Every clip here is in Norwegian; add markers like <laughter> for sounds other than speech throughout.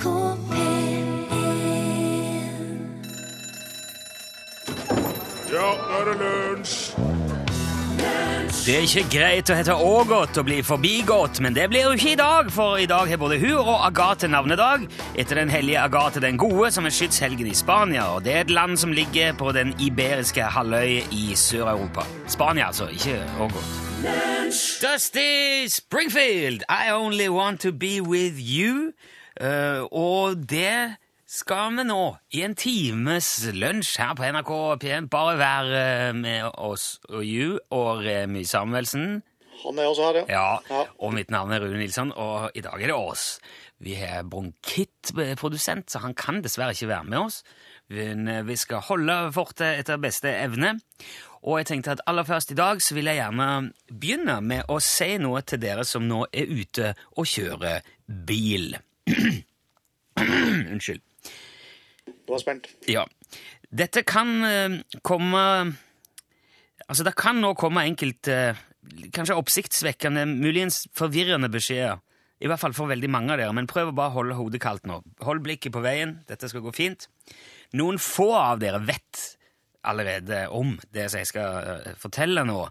NRK P1 Ja, nå er det lunsj! Det er ikke greit å hete Ågot og bli forbigått, men det blir jo ikke i dag, for i dag har både hun og Agathe navnedag etter den hellige Agathe den gode, som er skytshelgen i Spania, og det er et land som ligger på den iberiske halvøy i Sør-Europa. Spania, altså, ikke Ågot. Dusty Springfield, I only want to be with you. Eh, og det skal vi nå, i en times lunsj her på NRK P1, bare være eh, med oss og you og Remi Samuelsen. Han er også her, ja. Ja, Ja. og mitt navn er Rune Nilsson, og i dag er det oss. Vi har bronkittprodusent, så han kan dessverre ikke være med oss. Men eh, vi skal holde fortet etter beste evne. Og jeg tenkte at aller først i dag så vil jeg gjerne begynne med å si noe til dere som nå er ute og kjører bil. <clears throat> Unnskyld. Du var spent. Ja. Dette kan eh, komme Altså, det kan nå komme enkelte kanskje oppsiktsvekkende, muligens forvirrende beskjeder. I hvert fall for veldig mange av dere, men prøv å bare holde hodet kaldt nå. Hold blikket på veien, dette skal gå fint. Noen få av dere vet allerede om det som jeg skal eh, fortelle nå.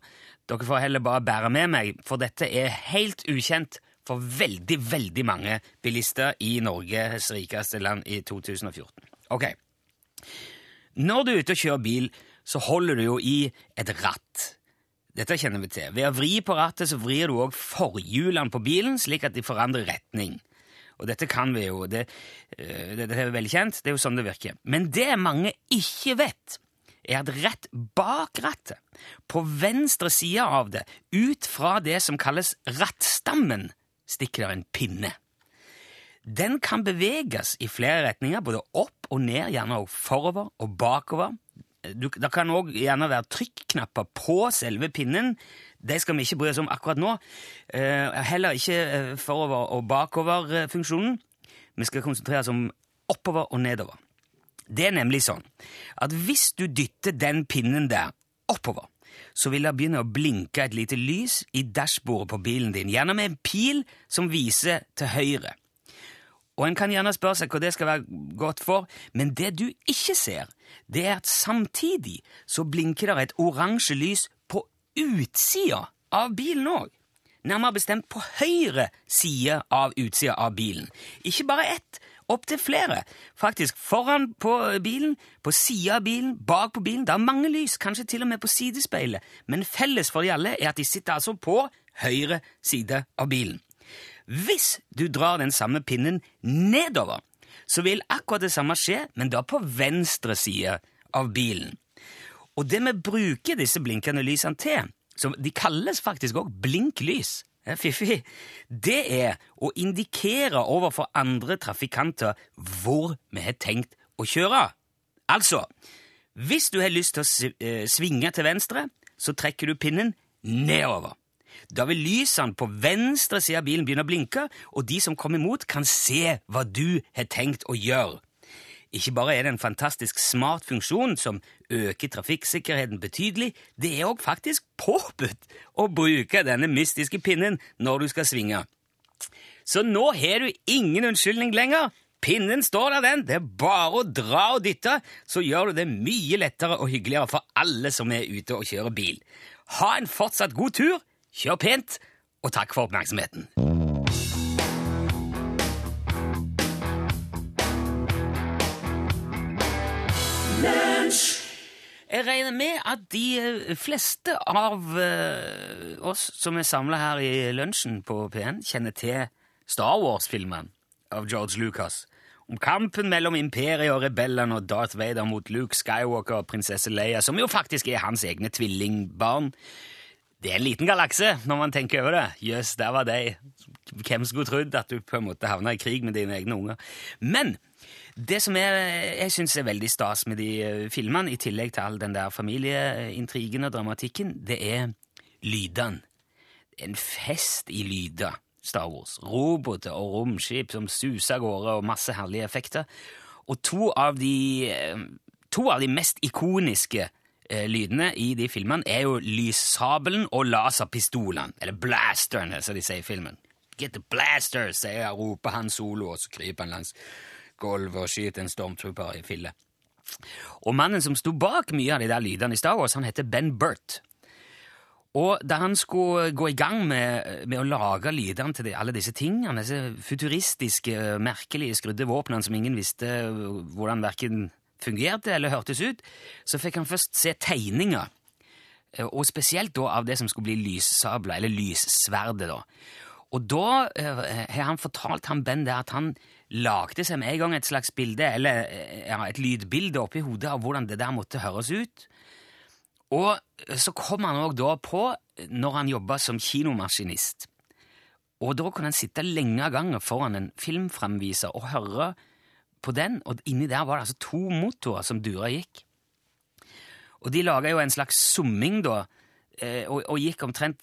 Dere får heller bare bære med meg, for dette er helt ukjent for veldig, veldig mange bilister i Norges rikeste land i 2014. Ok. Når du er ute og kjører bil, så holder du jo i et ratt. Dette kjenner vi til. Ved å vri på rattet så vrir du òg forhjulene på bilen, slik at de forandrer retning. Og dette kan vi jo, det, eh, det, det er veldig kjent, det er jo sånn det virker. Men det mange ikke vet, er at rett bak rattet, på venstre side av det, ut fra det som kalles rattstammen, stikker det en pinne. Den kan beveges i flere retninger, både opp og ned, gjerne også forover og bakover. Du, det kan òg gjerne være trykknapper på selve pinnen. De skal vi ikke bry oss om akkurat nå. Eh, heller ikke eh, forover- og bakover-funksjonen. Vi skal konsentrere oss om oppover og nedover. Det er nemlig sånn at hvis du dytter den pinnen der oppover, så vil det begynne å blinke et lite lys i dashbordet på bilen din, gjerne med en pil som viser til høyre. Og en kan gjerne spørre seg hva det skal være godt for, men det du ikke ser, det er at samtidig så blinker det et oransje lys på utsida av bilen òg. Nærmere bestemt på høyre side av utsida av bilen. Ikke bare ett, opptil flere. Faktisk foran på bilen, på sida av bilen, bak på bilen. Det er mange lys, kanskje til og med på sidespeilet, men felles for de alle er at de sitter altså på høyre side av bilen. Hvis du drar den samme pinnen nedover, så vil akkurat det samme skje, men da på venstre side av bilen. Og det vi bruker disse blinkende lysene til, som de kalles faktisk også blinklys, fiffig, det er å indikere overfor andre trafikanter hvor vi har tenkt å kjøre. Altså, hvis du har lyst til å eh, svinge til venstre, så trekker du pinnen nedover. Da vil lysene på venstre side av bilen begynne å blinke, og de som kommer imot, kan se hva du har tenkt å gjøre. Ikke bare er det en fantastisk smart funksjon som øker trafikksikkerheten betydelig, det er òg faktisk påbudt å bruke denne mystiske pinnen når du skal svinge. Så nå har du ingen unnskyldning lenger. Pinnen står der, den. Det er bare å dra og dytte, så gjør du det mye lettere og hyggeligere for alle som er ute og kjører bil. Ha en fortsatt god tur, kjør pent, og takk for oppmerksomheten. Jeg regner med at de eh, fleste av eh, oss som er samla her i lunsjen på P1, kjenner til Star Wars-filmen av George Lucas. Om kampen mellom imperiet og rebellene og Darth Vader mot Luke Skywalker og prinsesse Leia, som jo faktisk er hans egne tvillingbarn. Det er en liten galakse, når man tenker over det. Jøss, der var de. Hvem skulle trodd at du på en måte havna i krig med dine egne unger? Men det som er, jeg syns er veldig stas med de eh, filmene, i tillegg til all den der familieintrigen og dramatikken, det er lydene. En fest i lyder, Star Wars. Roboter og romskip som suser av gårde, og masse herlige effekter. Og to av de, eh, to av de mest ikoniske eh, lydene i de filmene er jo lyssabelen og laserpistolene, eller blasterne, som de sier i filmen. 'Get the blaster', sier jeg, roper han solo, og så kryper han langs gulvet og skyter en stormtrooper i fille. Og mannen som sto bak mye av de der lydene i Star Wars, han heter Ben Burt. Og da han skulle gå i gang med, med å lage lydene til de, alle disse tingene, disse futuristiske, merkelige skrudde våpnene som ingen visste hvordan verken fungerte eller hørtes ut, så fikk han først se tegninger, og spesielt da av det som skulle bli lyssabler, eller lyssverdet. da. Og da eh, har han fortalt han Ben det at han lagde seg med en gang et slags bilde, eller ja, et lydbilde oppi hodet av hvordan det der måtte høres ut. Og så kom han òg da på når han jobba som kinomaskinist. Og da kunne han sitte lenge av gangen foran en filmframviser og høre på den, og inni der var det altså to motorer som dura gikk. Og de laga jo en slags summing, da, og, og gikk omtrent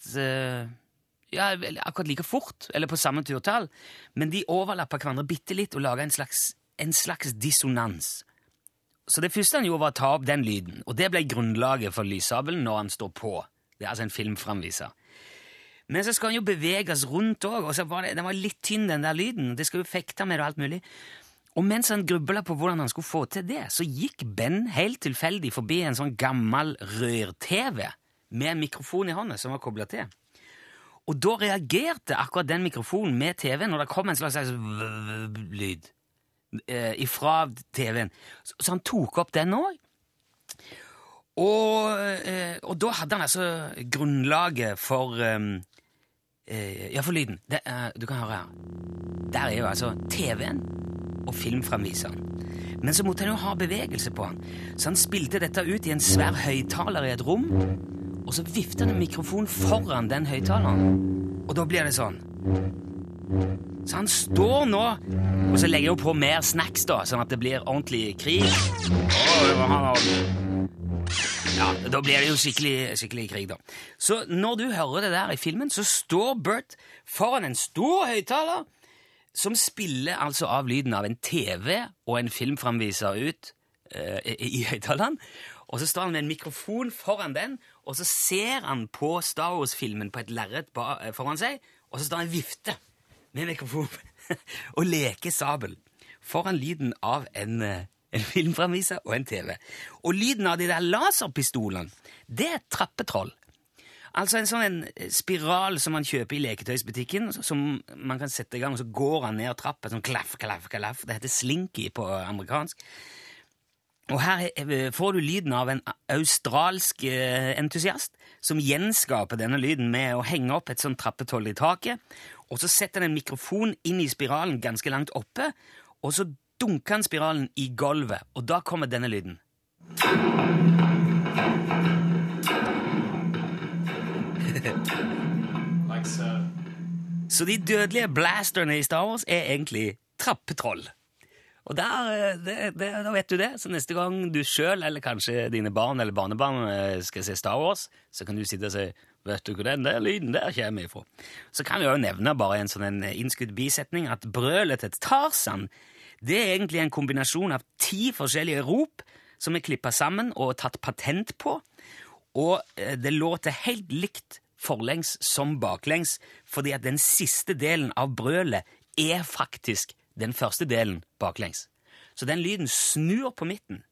ja, akkurat like fort, eller på samme turtall, men de overlappa hverandre bitte litt og laga en, en, slags dissonans. Så det første han gjorde, var å ta opp den lyden, og det ble grunnlaget for lyssabelen når han står på. Det er altså en filmframviser. Men så skal han jo beveges rundt òg, og så var det, den var litt tynn, den der lyden. Det skal jo fekte med og alt mulig. Og mens han grubla på hvordan han skulle få til det, så gikk Ben helt tilfeldig forbi en sånn gammel rør-TV med en mikrofon i hånda som var kobla til. Og da reagerte akkurat den mikrofonen med TV når det kom en slags lyd fra ifra TV-en. Så, han tok opp den òg. Og, eh, og, da hadde han altså grunnlaget for eh, Ja, for lyden. Det, du kan høre her. Der er jo altså TV-en og filmframviseren. Men så måtte han jo ha bevegelse på han, så han spilte dette ut i en svær høyttaler i et rom og så vifter han en mikrofon foran den høyttaleren. Og da blir det sånn. Så han står nå Og så legger jeg på mer snacks, da, sånn at det blir ordentlig krig. Ja, Da blir det jo skikkelig, skikkelig krig, da. Så når du hører det der i filmen, så står Bert foran en stor høyttaler som spiller altså av lyden av en TV og en filmframviser ut uh, i høyttaleren. Og så står han med en mikrofon foran den, og så ser han på Star Wars-filmen på et lerret eh, foran seg, og så står han og vifter med mikrofon <laughs> og leker sabel foran lyden av en, eh, en filmframviser og en TV. Og lyden av de der laserpistolene, det er trappetroll. Altså en sånn en spiral som man kjøper i leketøysbutikken, som man kan sette i gang, og så går han ned trappa sånn klaff, klaff, klaff. Det heter slinky på amerikansk. Og her får du lyden av en australsk eh, entusiast som gjenskaper denne lyden med å henge opp et sånt trappetroll i taket. Og så setter han en mikrofon inn i spiralen ganske langt oppe, og så dunker han spiralen i gulvet, og da kommer denne lyden. <laughs> så de dødelige blasterne i Star Wars er egentlig trappetroll. Og der, eh, det, det, da vet du det. Så neste gang du sjøl, eller kanskje dine barn eller barnebarn, eh, skal se Star Wars, så kan du sitte og si Vet du hvor den der lyden der kommer ifra? Så kan vi jo nevne bare en sånn innskudd bisetning at brølet til Tarzan det er egentlig en kombinasjon av ti forskjellige rop som er klippa sammen og tatt patent på. Og eh, det låter helt likt forlengs som baklengs, fordi at den siste delen av brølet er faktisk den første delen baklengs. Så den lyden snur på midten.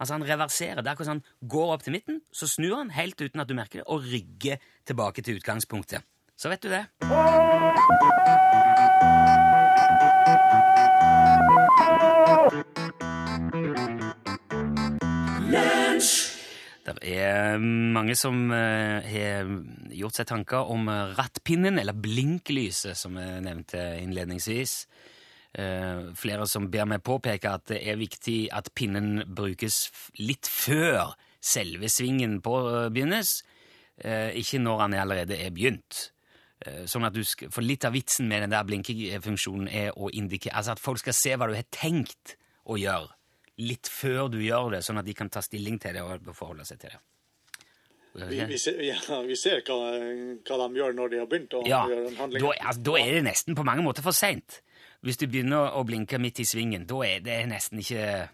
Altså Han reverserer. Det er Han går opp til midten, så snur han helt uten at du merker det, og rygger tilbake til utgangspunktet. Så vet du det. Det er mange som uh, har gjort seg tanker om rattpinnen, eller blinklyset, som jeg nevnte innledningsvis. Uh, flere som ber meg påpeke at det er viktig at pinnen brukes litt før selve svingen på uh, begynnes, uh, ikke når han allerede er begynt. Sånn at du skal, For litt av vitsen med den der blinkefunksjonen er å indikere altså at folk skal se hva du har tenkt å gjøre, litt før du gjør det, sånn at de kan ta stilling til det og forholde seg til det. Vi, vi, ser, ja, vi ser hva, hva, de gjør når de har begynt å ja, gjøre en handling. Da, altså, da er det nesten på mange måter for seint. Hvis du begynner å blinke midt i svingen, da er det nesten ikke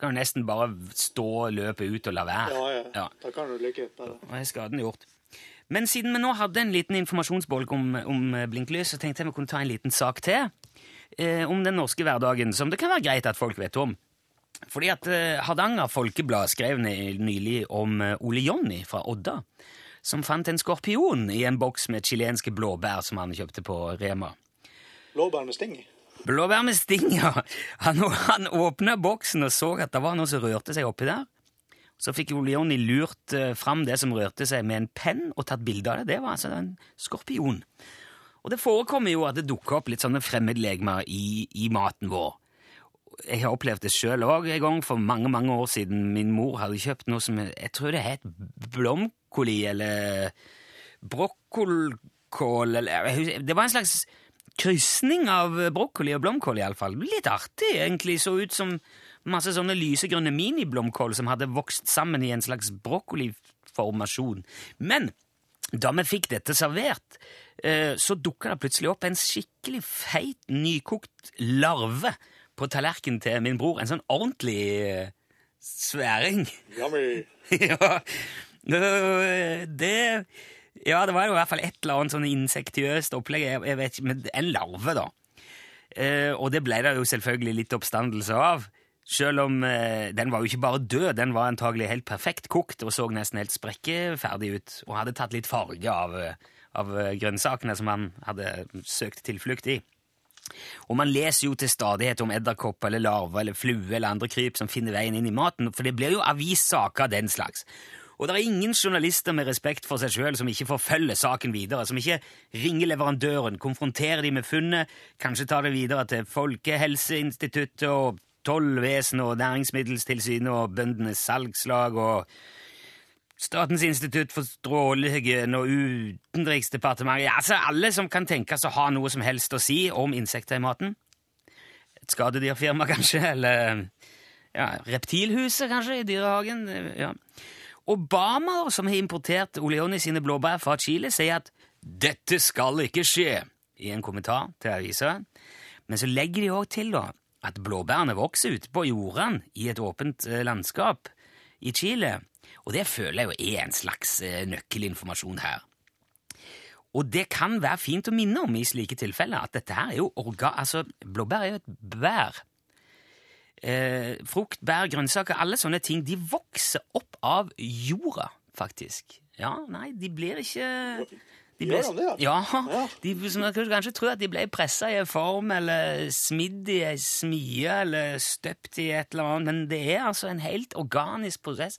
kan du nesten bare stå, løpe ut og la være. Ja, ja. ja. Da kan du like det. Da er skaden gjort. Men siden vi nå hadde en liten informasjonsbolk om, om blinklys, så tenkte jeg vi kunne ta en liten sak til eh, om den norske hverdagen, som det kan være greit at folk vet om. Fordi at eh, Hardanger Folkeblad skrev nylig om eh, Ole Jonny fra Odda, som fant en skorpion i en boks med chilenske blåbær som han kjøpte på Rema. Blåbær med sting? Blåbær med sting, ja. Han, han åpna boksen og så at det var noe som rørte seg oppi der. Så fikk jo Jonny lurt uh, fram det som rørte seg med en penn, og tatt bilde av det. Det var altså en skorpion. Og det forekommer jo at det dukker opp litt sånne fremmedlegemer i, i maten vår jeg har opplevd det sjøl òg en gang for mange mange år siden. Min mor hadde kjøpt noe som jeg tror det het blomkoli eller brokkolkål eller Det var en slags krysning av brokkoli og blomkål, iallfall. Litt artig, egentlig. Så ut som masse sånne lysegrønne miniblomkål som hadde vokst sammen i en slags brokkoliformasjon. Men da vi fikk dette servert, eh, så dukka det plutselig opp en skikkelig feit, nykokt larve på tallerkenen til min bror. En sånn ordentlig uh, sværing. Yummy. <laughs> ja, det Ja, det var i hvert fall et eller annet sånn insektiøst opplegg. Jeg, jeg vet ikke, men En larve, da. Eh, og det ble det jo selvfølgelig litt oppstandelse av. Selv om eh, den var jo ikke bare død, den var antagelig helt perfekt kokt og så nesten helt sprekkeferdig ut. Og hadde tatt litt farge av, av grønnsakene som han hadde søkt tilflukt i. Og man leser jo til stadighet om edderkopper eller larver eller flue eller andre kryp som finner veien inn i maten, for det blir jo avissaker av den slags. Og det er ingen journalister med respekt for seg sjøl som ikke forfølger saken videre, som ikke ringer leverandøren, konfronterer de med funnet, kanskje tar det videre til Folkehelseinstituttet og Tollvesenet og Næringsmiddelstilsynet og Bøndenes Salgslag og Statens institutt for strålehygiene og Utenriksdepartementet altså Alle som kan tenkes å ha noe som helst å si om insekter i maten. Et skadedyrfirma, <laughs> kanskje, eller ja, Reptilhuset, kanskje, i dyrehagen. ja. Obama, som har importert Oleoni sine blåbær fra Chile, sier at 'dette skal ikke skje' i en kommentar til avisa. Men så legger de òg til da, at blåbærene vokser ute på jordene i et åpent eh, landskap i Chile og det føler jeg jo er en slags eh, nøkkelinformasjon her. Og det kan være fint å minne om i slike tilfeller at dette her er jo orga... Altså, blåbær er jo et bær. Eh, frukt, bær, grønnsaker, alle sånne ting, de vokser opp av jorda, faktisk. Ja, nei, de blir ikke de ble, Gjør de det? Ja. ja. De, som kanskje tror at de ble pressa i en form, eller smidd i ei smie, eller støpt i et eller annet, men det er altså en helt organisk prosess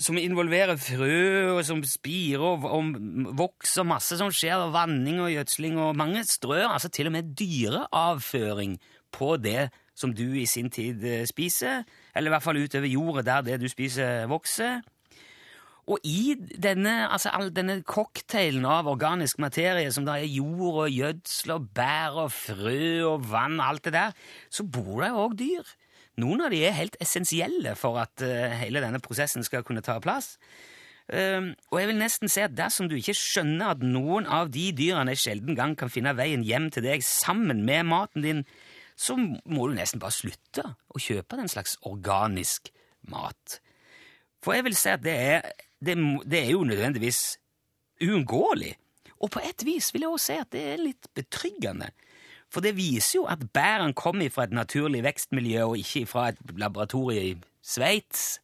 som involverer frø, og som spirer og, og vokser masse som skjer, og vanning og gjødsling, og mange strør altså til og med dyreavføring på det som du i sin tid eh, spiser, eller i hvert fall utover jordet der det du spiser, vokser. Og i denne, altså denne cocktailen av organisk materie, som da er jord og gjødsel og bær og frø og vann alt det der, så bor det jo òg dyr. Noen av de er helt essensielle for at uh, hele denne prosessen skal kunne ta plass. Uh, og jeg vil nesten si at dersom du ikke skjønner at noen av de dyrene sjelden gang kan finne veien hjem til deg sammen med maten din, så må du nesten bare slutte å kjøpe den slags organisk mat. For jeg vil si at det er, det, det er jo nødvendigvis uunngåelig. Og på et vis vil jeg også si at det er litt betryggende. For det viser jo at bærene kommer fra et naturlig vekstmiljø, og ikke fra et laboratorium i Sveits.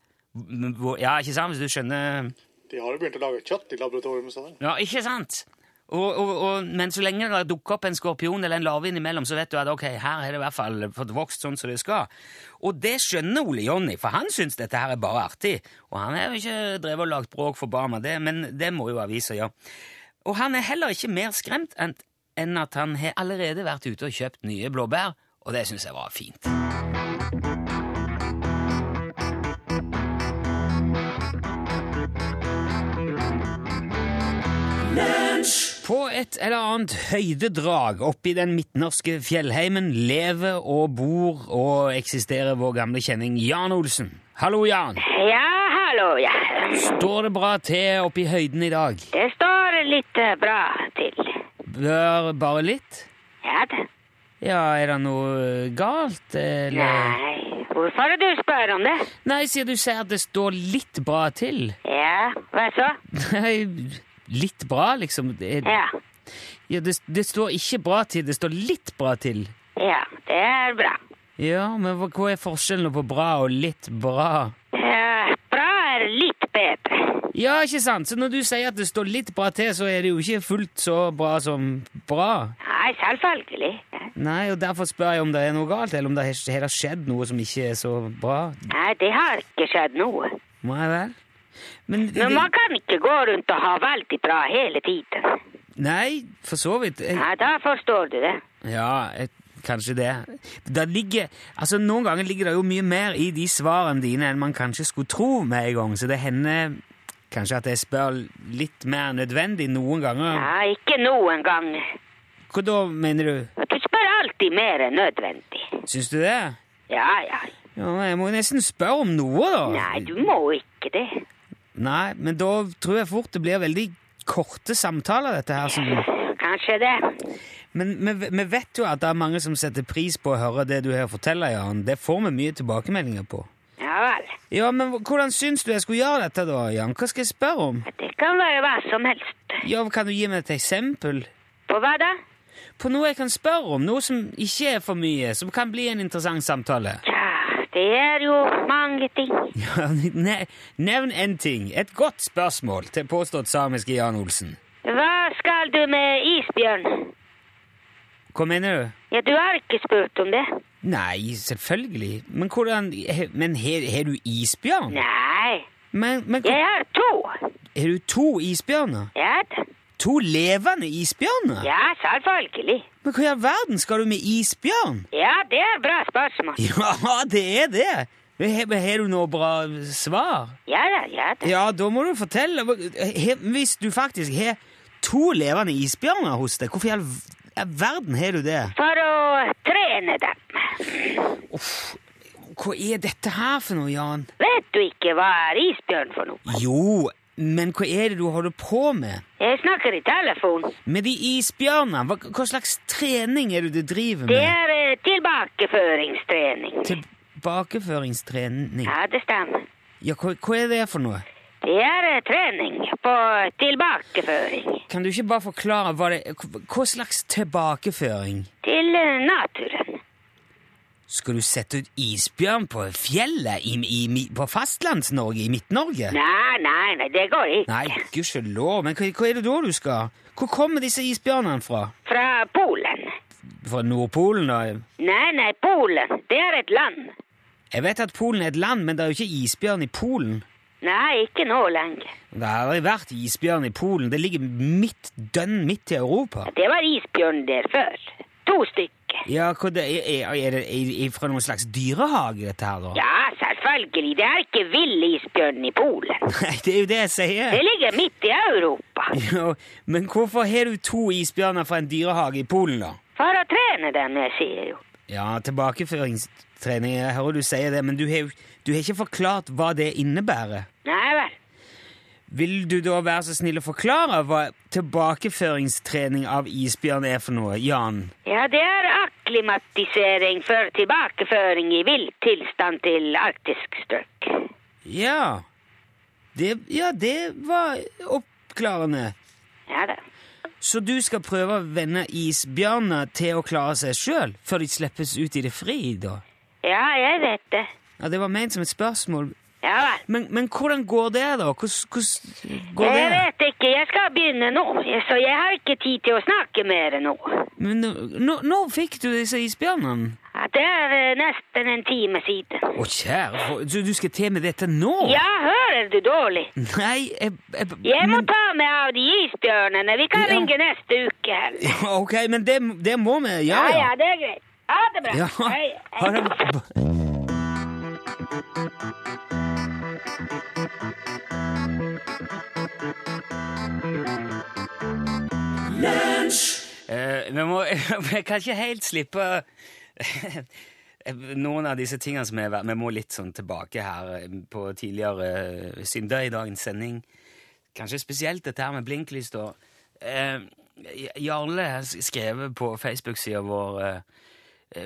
Ja, ikke sant, hvis du skjønner De har jo begynt å lage kjøtt i laboratoriet. Ja, ikke sant? Og, og, og, men så lenge det dukker opp en skorpion eller en larve innimellom, så vet du at ok, her har det i hvert fall fått vokst sånn som det skal. Og det skjønner Ole Jonny, for han syns dette her er bare artig. Og han har jo ikke drevet og lagt bråk for barna, det, men det må jo avisa gjøre. Og han er heller ikke mer skremt enn at han har allerede vært ute og kjøpt nye blåbær, og det syns jeg var fint. På et eller annet høydedrag oppe i den midtnorske fjellheimen lever og bor og eksisterer vår gamle kjenning Jan Olsen. Hallo, Jan. Ja, hallo, ja. Står det bra til oppe i høyden i dag? Det står litt eh, bra til bør bare litt? Ja det. Ja, er det noe galt, eller? Nei, hvorfor er det du spør om det? Nei, siden du sier at det står litt bra til. Ja, hva så? <laughs> Nei, litt bra, liksom? Det, Ja. ja, det, det står ikke bra til, det står litt bra til. Ja, det er bra. Ja, men hva, hva er forskjellen på bra og litt bra? Ja, bra er litt bedre. Ja, ikke sant? Så når du sier at det står litt bra til, så er det jo ikke fullt så bra som bra. Nei, selvfølgelig. Nei, og derfor spør jeg om det er noe galt, eller om det har har skjedd noe som ikke er så bra. Nei, det har ikke skjedd noe. Nei vel? Men, Men man kan ikke gå rundt og ha veldig bra hele tiden. Nei, for så vidt. Jeg, Ja, da forstår du det. ja, jeg, kanskje det. Det ligger, altså Noen ganger ligger det jo mye mer i de svarene dine enn man kanskje skulle tro med en gang, så det hender kanskje at jeg spør litt mer nødvendig noen ganger. Ja, ikke noen ganger. Hva da, mener du? Du spør alltid mer enn nødvendig. Syns du det? Ja, ja. Ja, jeg må nesten spørre om noe, da. Nei, du må ikke det. Nei, men da tror jeg fort det blir veldig korte samtaler, dette her. Som, Kanskje det. men vi, vi vet jo at det er mange som setter pris på å høre det du her forteller, Jan. Det får vi mye tilbakemeldinger på. Ja vel. Ja, men hvordan syns du jeg skulle gjøre dette, da, Jan? Hva skal jeg spørre om? Det kan være hva som helst. Ja, Kan du gi meg et eksempel På hva da? på noe jeg kan spørre om? Noe som ikke er for mye, som kan bli en interessant samtale? Ja, det er jo mange ting. Ja, <laughs> ne Nevn en ting. Et godt spørsmål til påstått samiske Jan Olsen. Hva skal du med isbjørn? Hva mener du? Ja, du har ikke spurt om det. Nei, selvfølgelig. Men hvordan Men har du isbjørn? Nei, Men, men jeg har to. har du to isbjørner? Ja. To levende isbjørner? Ja, selvfølgelig. Men hva i all verden skal du med isbjørn? Ja, det er et bra spørsmål. Ja, det er det! Har du noe bra svar? Ja da, ja da. Ja, da må du fortelle. Hvis du faktisk har to levende isbjørner hos deg, hvorfor i all verden har du det? For å trene dem. Hva er dette her for noe, Jan? Vet du ikke hva er isbjørn for noe? Jo, men hva er det du holder på med? Jeg snakker i telefon. Med de isbjørnene, hva, hva slags trening er det du driver med? Det er eh, tilbakeføringstrening. Tilbakeføringstrening. Ja, det stemmer. Ja, hva, hva er det for noe? Det er eh, trening på tilbakeføring Kan du ikke bare forklare hva det er? hva slags tilbakeføring? til eh, naturen. Skal du sette ut isbjørn på fjellet i, i, på Fastlands-Norge, i Midt-Norge? Nei, nei, nei, det går ikke. Nei, gudskjelov, men hva, hva er det da du skal? Hvor kommer disse isbjørnene fra? Fra Polen. Fra Nordpolen, da? Nei, nei, Polen. Det er et land. Jeg vet at Polen er et land, men det er jo ikke isbjørn i Polen. Nei, ikke nå lenger. Det har aldri vært isbjørn i Polen. Det ligger midt, dønn midt i Europa. Det var isbjørn der før. To stykker. Ja, det, er, er, det fra noen slags dyrehage, dette her, da? Ja, selvfølgelig. Det er ikke vill isbjørn i Polen. <laughs> Nei, det er jo det jeg sier. Det ligger midt i Europa. <laughs> Jo, men hvorfor har du to isbjørner fra en dyrehage i Polen, da? For å trene dem, jeg sier jo. Ja, tilbakeføringstrening, jeg hører du sier det, men du har, du har ikke forklart hva det innebærer. Nei vel. Vil du da være så snill å forklare hva tilbakeføringstrening av isbjørn er for noe, Jan? Ja, det er akklimatisering for tilbakeføring i vill tilstand til arktisk strøk. Ja. Det, ja, det var oppklarende. Ja da. Så du skal prøve å vende isbjørner til å klare seg sjøl, før de slippes ut i det fri, da? Ja, jeg vet det. Ja, Det var ment som et spørsmål. Ja vel. Men, men hvordan går det, da? Hvordan, går det? Jeg vet ikke, jeg skal begynne nå, så jeg har ikke tid til å snakke mer nå. Men nå, nå, fikk du disse isbjørnene? Ja, det er eh, nesten en time siden. Å, kjære Så du skal til med dette nå? Ja, hører du dårlig? Nei, jeg, jeg, Jeg må ta med av de isbjørnene. Vi kan Ja. ringe neste uke. her. Ja, Ok, men det, det må vi Ja, ja, ja, det er greit. Ha det bra. Ja, Hei, ha hei. det Eh, vi, må, <laughs> vi kan ikke helt slippe noen av disse tingene som er Vi må litt sånn tilbake her eh, på tidligere eh, synder i dagens sending. Kanskje spesielt dette her med blinklys, da. Eh, Jarle har skrevet på Facebook-sida vår eh,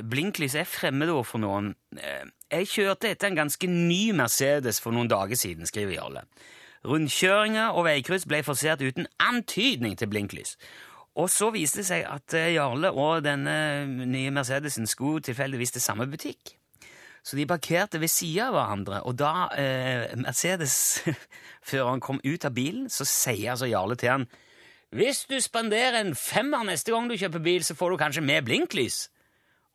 Blinklys er fremmedord for noen. Eh, Jeg kjørte etter en ganske ny Mercedes for noen dager siden, skriver Jarle. Rundkjøringer og veikryss ble forsert uten antydning til blinklys. Og så viste det seg at eh, Jarle og denne nye Mercedesen skulle tilfeldigvis til samme butikk. Så de parkerte ved sida av hverandre, og da eh, Mercedes-føreren kom ut av bilen, så sier altså Jarle til han hvis du spanderer en femmer neste gang du kjøper bil, så får du kanskje med blinklys.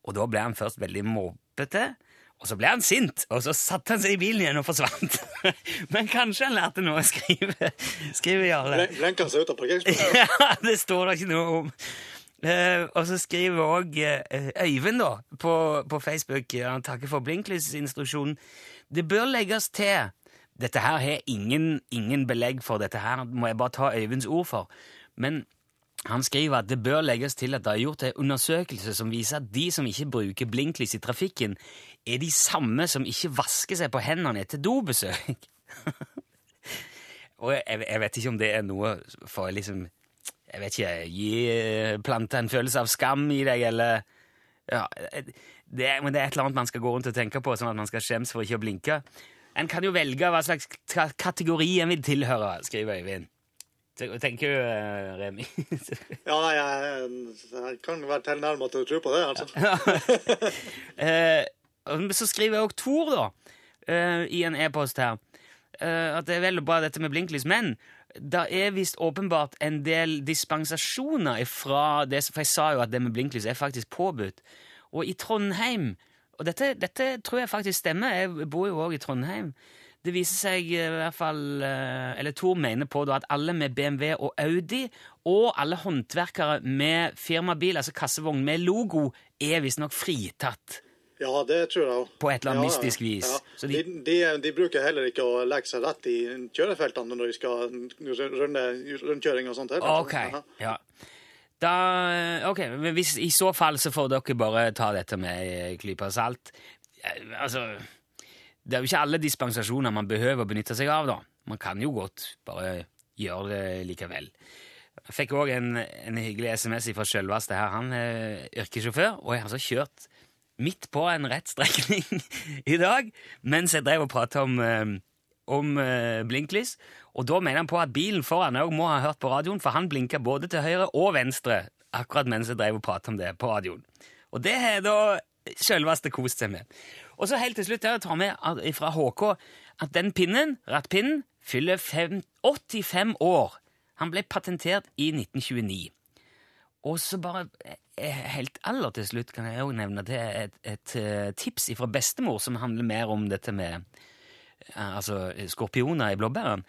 Og da ble han først veldig måpete, og så ble han sint, og så satte han seg i bilen igjen og forsvant. <laughs> Men kanskje han lærte noe å skrive, Skriver Jarle. Blenka seg ut av parkeringsplassen? <laughs> ja, det står det ikke noe om. Uh, og så skriver òg uh, Øyvind da, på, på Facebook Han takker for blinklysinstruksjonen. Det bør legges til Dette her har ingen, ingen belegg for. Dette her må jeg bare ta Øyvinds ord for. Men han skriver at det bør legges til at det er gjort en undersøkelse som viser at de som ikke bruker blinklys i trafikken, er de samme som ikke vasker seg på hendene etter dobesøk. <laughs> Og jeg, jeg, vet ikke om det er noe for liksom Jeg vet ikke Gi planta plante en følelse av skam i deg, eller ja, det, Men det er et eller annet man skal gå rundt og tenke på, sånn at man skal skjemmes for ikke å blinke. En kan jo velge hva slags kategori en vil tilhøre, skriver Øyvind. Tenker du, eh, Remi? <laughs> ja, jeg, jeg kan være tilnærmet til å tro på det, altså. <laughs> så skriver jeg òg Tor, da, eh, i en e-post her, eh, at det er veldig bra dette med blinklys, men det er visst åpenbart en del dispensasjoner fra det For jeg sa jo at det med blinklys er faktisk påbudt. Og i Trondheim Og dette, dette tror jeg faktisk stemmer, jeg bor jo òg i Trondheim. Det viser seg i hvert fall eh, Eller Tor mener på da, at alle med BMW og Audi, og alle håndverkere med firmabil, altså kassevogn med logo, er visstnok fritatt. Ja, det tror jeg. På et eller annet ja, mystisk vis. Ja. De, de, de, bruker heller ikke å legge seg rett i kjørefeltene når de skal runde rundkjøring og sånt. Heller. Ok, ja. Da, ok, men hvis, I så fall så får dere bare ta dette med en klype salt. Altså det er jo ikke alle dispensasjoner man behøver å benytte seg av, da. Man kan jo godt bare gjøre det likevel. Jeg fikk òg en, en, hyggelig SMS fra sjølveste her. Han er yrkessjåfør, og har altså kjørt midt på en rett strekning <laughs> i dag mens jeg drev og pratet om, eh, om uh, blinklys. Og da mener han på at bilen foran òg må ha hørt på radioen, for han blinka både til høyre og venstre akkurat mens jeg drev og pratet om det på radioen. Og det har da sjølveste kost seg med. Og så helt til slutt jeg tar med fra HK at den pinnen, rattpinnen, fyller fem, 85 år. Han ble patentert i 1929. Og så bare eh, helt aller til slutt kan jeg òg nevne det et, et, et eh, tips fra bestemor som handler mer om dette med eh, altså skorpioner i blåbæren.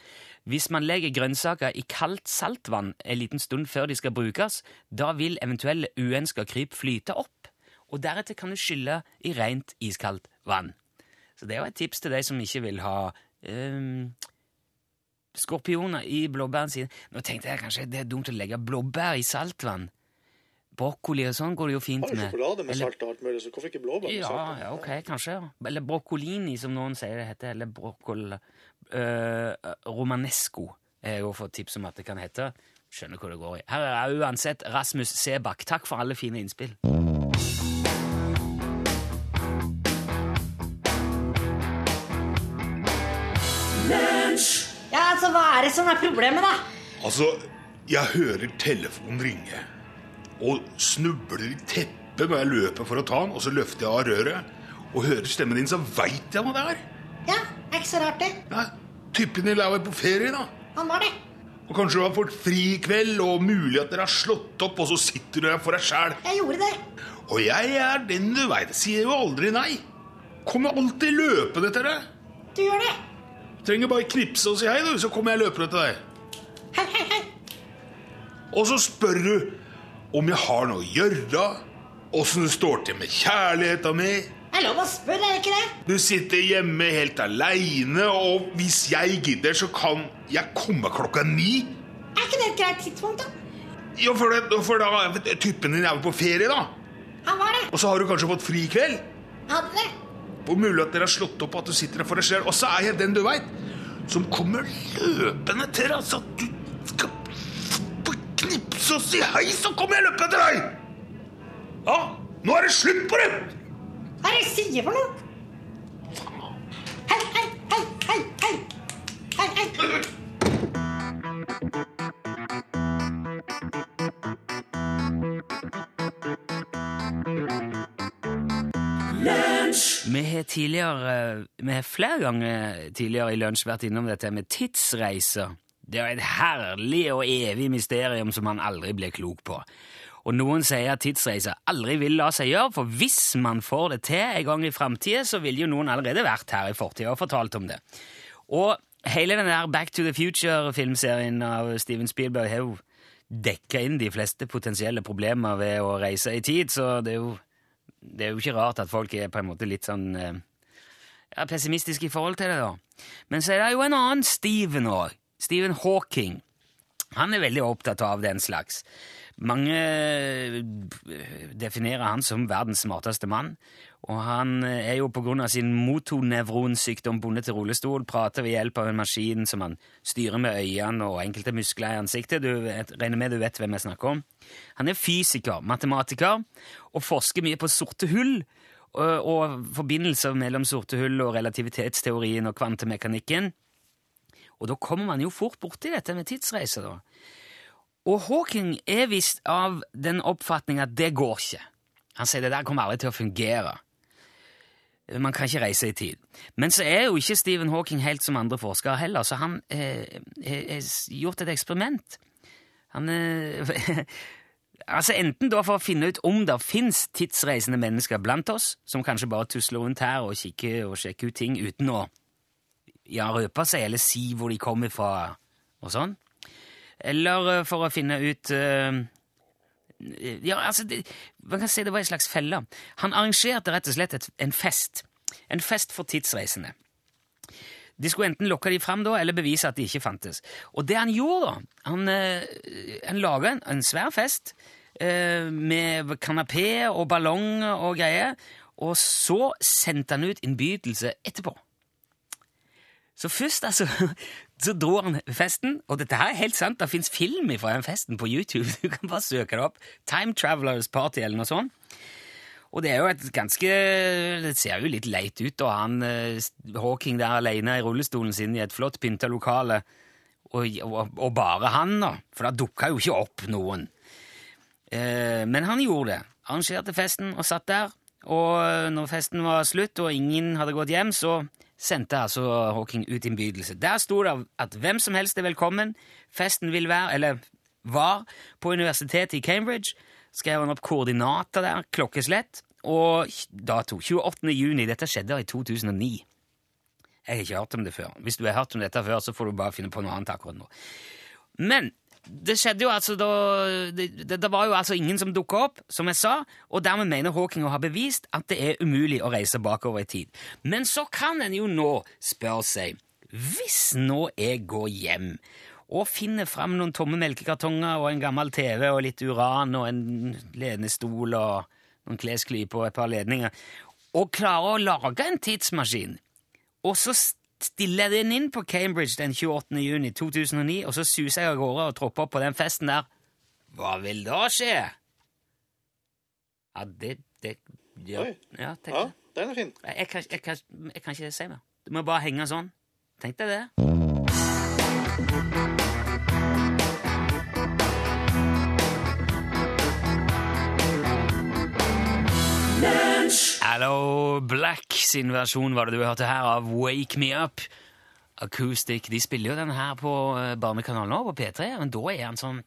Hvis man legger grønnsaker i kaldt saltvann en liten stund før de skal brukes, da vil eventuelle uønska kryp flyte opp, og deretter kan du skylle i rent iskaldt vann. Så det er jo et tips til de som ikke vil ha um, skorpioner i blåbærene sine. Nå tenkte jeg kanskje det er dumt å legge blåbær i saltvann. Brokkoli og sånn går det jo fint med. Har sjokolade med salt og alt mulig, så hvorfor ikke blåbær med ja, salt? Ja, ok, kanskje. Eller brokkolini, som noen sier det heter. Eller broccol... Uh, romanesco er jo fått tips om at det kan hete. Skjønner hvor det går i. Her er uansett Rasmus Sebakk. Takk for alle fine innspill. Ja, altså, Hva er det som er problemet, da? Altså, jeg hører telefonen ringe. Og snubler i teppet når jeg løper for å ta den. Og så løfter jeg av røret og hører stemmen din, så veit jeg hva det er. Ja, det er ikke så rart, det. Ja, Typen din er jo på ferie, da. Han var det. Og Kanskje du har fått fri i kveld, og mulig at dere har slått opp, og så sitter du her for deg sjæl. Jeg gjorde det. Og jeg er den du veit. Sier jo aldri nei. Kommer alltid løpende til deg. Du gjør det. Trenger bare knipse og si hei, du, så kommer jeg løpende til deg. Hei, hei, hei. Og så spør du om jeg har noe å gjøre, åssen det står til med kjærligheta mi. Det er lov å spørre, er det ikke det? Du sitter hjemme helt aleine, og hvis jeg gidder, så kan jeg komme klokka ni. Er ikke det et greit tidspunkt, da? Ja, for, det, for da Typen din er på ferie, da. Han var det. Og så har du kanskje fått fri i kveld. Hadde det. Hvor mulig at dere har slått opp at du sitter der for deg selv. Og så er jeg den du veit, som kommer løpende til deg, altså. du skal så si hei, så kommer jeg løpende etter deg! Ja, nå er det slutt på det! Hva er det jeg sier for noe? Hei, hei, hei, hei, hei! Hei, hei! Vi har tidligere, eh, vi har flere ganger tidligere i lunsj vært innom dette med tidsreiser. Det er et herlig og evig mysterium som man aldri blir klok på. Og noen sier at tidsreiser aldri vil la seg gjøre, for hvis man får det til en gang i framtida, så vil jo noen allerede vært her i fortida og fortalt om det. Og hele den der Back to the Future-filmserien av Steven Spielberg har jo dekka inn de fleste potensielle problemer ved å reise i tid, så det er jo, det er jo ikke rart at folk er på en måte litt sånn eh, ja, pessimistiske i forhold til det, da. Men så er det jo en annen Steven òg. Stephen Hawking. Han er veldig opptatt av den slags. Mange eh, definerer han som verdens smarteste mann, og han er jo av sin motonevronsykdom bundet til rullestol, prater ved hjelp av en maskin som han styrer med øynene og enkelte muskler i ansiktet. Du regner med du vet hvem jeg snakker om. Han er fysiker, matematiker, og forsker mye på sorte hull og, og forbindelser mellom sorte hull og relativitetsteorien og kvantemekanikken. Og da kommer man jo fort borti dette med tidsreiser, da. Og Hawking er visst av den oppfatning at det går ikke. Han sier det der kommer aldri til å fungere. Man kan ikke reise i tid. Men så er jo ikke Stephen Hawking helt som andre forskere heller, så han eh, har gjort et eksperiment. Han eh, <laughs> Altså Enten da for å finne ut om det fins tidsreisende mennesker blant oss, som kanskje bare tusler rundt her og kikker og sjekker ut ting uten å ja, røpe seg eller si hvor de kommer fra og sånn. Eller eh, for å finne ut uh, Ja, altså det, Man kan si det var en slags felle. Han arrangerte rett og slett et, en fest. En fest for tidsreisende. De skulle enten lokke de fram da, eller bevise at de ikke fantes. Og det han gjorde, da Han, uh, han laga en, en svær fest uh, med kanapé og ballong og greier, og så sendte han ut innbydelse etterpå. Så først, altså, <laughs> så dro han festen, og dette her er helt sant, det fins film fra den festen på YouTube. <laughs> Du kan bare søke det opp. Time Travelers Party eller noe sånt. Og det er jo et ganske Det ser jo litt leit ut, og han eh, Hawking der alene i rullestolen sin i et flott pynta lokale, og, og, og bare han, da. For da dukka jo ikke opp noen. Eh, men han gjorde det. Arrangerte festen og satt der. Og når festen var slutt og ingen hadde gått hjem, så sendte altså Hawking ut innbydelse. Der sto det at hvem som helst er velkommen. Festen vil være, eller var, på universitetet i Cambridge. Skrev han opp koordinater der, klokkeslett, og dato 28. juni. Dette skjedde i 2009. Jeg har ikke hørt om det før. Hvis du har hørt om dette før, så får du bare finne på noe annet akkurat nå. Men det skjedde jo altså da det, det, var jo altså ingen som dukka opp, som jeg sa, og dermed mener Hawking å ha bevist at det er umulig å reise bakover i tid. Men så kan en jo nå spørre seg Hvis nå jeg går hjem og finner fram noen tomme melkekartonger og en gammel TV og litt uran og en lenestol og noen klesklyper og et par ledninger, og klarer å lage en tidsmaskin, og så stiller jeg den inn på Cambridge den 28. juni 2009, og så suser jeg av gårde og tropper opp på den festen der. Hva vil da skje? Ja, det, det ja, Oi. ja, tenk Ja, det. den er fin. Jeg, jeg, kan, jeg, kan, jeg kan ikke si mer. Du må bare henge sånn. Tenk deg det. Hello Black sin versjon var det du hørte her av Wake Me Up. Acoustic. De spiller jo den her på eh, Barnekanalen nå, på P3, men da er han sånn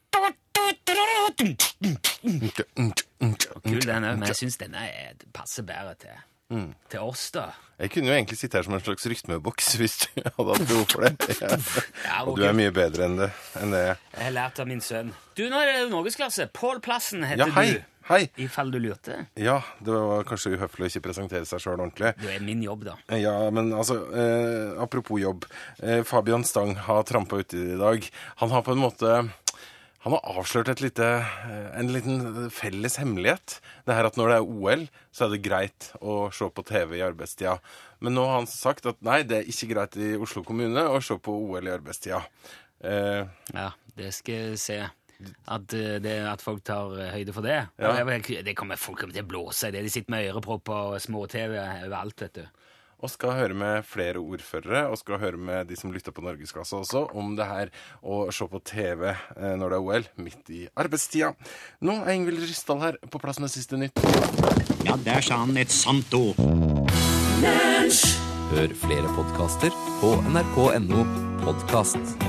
Kul den òg, men jeg syns denne er, passer bedre til, til oss, da. Jeg kunne jo egentlig sitte her som en slags rytmeboks <laughs> hvis du hadde hatt behov for det. <laughs> Ja. Ja, Og du er mye bedre enn det. Enn det. Jeg har lært av min sønn. Du, nå er det norgesklasse. Pål Plassen heter Ja, hei. du. Hei. I fall du lurte. Ja, det var kanskje uhøflig å ikke presentere seg sjøl ordentlig. Det er min jobb, da. Ja, men altså, eh, apropos jobb. Eh, Fabian Stang har trampa uti i dag. Han har på en måte han har avslørt et lite, eh, en liten felles hemmelighet. Det her at når det er OL, så er det greit å se på TV i arbeidstida. Men nå har han sagt at nei, det er ikke greit i Oslo kommune å se på OL i arbeidstida. Eh, Ja, det skal jeg se. At, eh, det, at folk tar eh, høyde for det. Ja. Det, kommer folk til å blåse i det. De sitter med ørepropper og små-TV overalt, vet du. og skal høre med flere ordførere, og skal høre med de som lytter på Norgesklasse også, om det her å se på TV eh, når det er OL, midt i arbeidstida. Nå er Ingvild Ryssdal her, på plass med siste nytt. Ja, der sa han et sant ord. Hør flere podkaster på nrk.no podkast.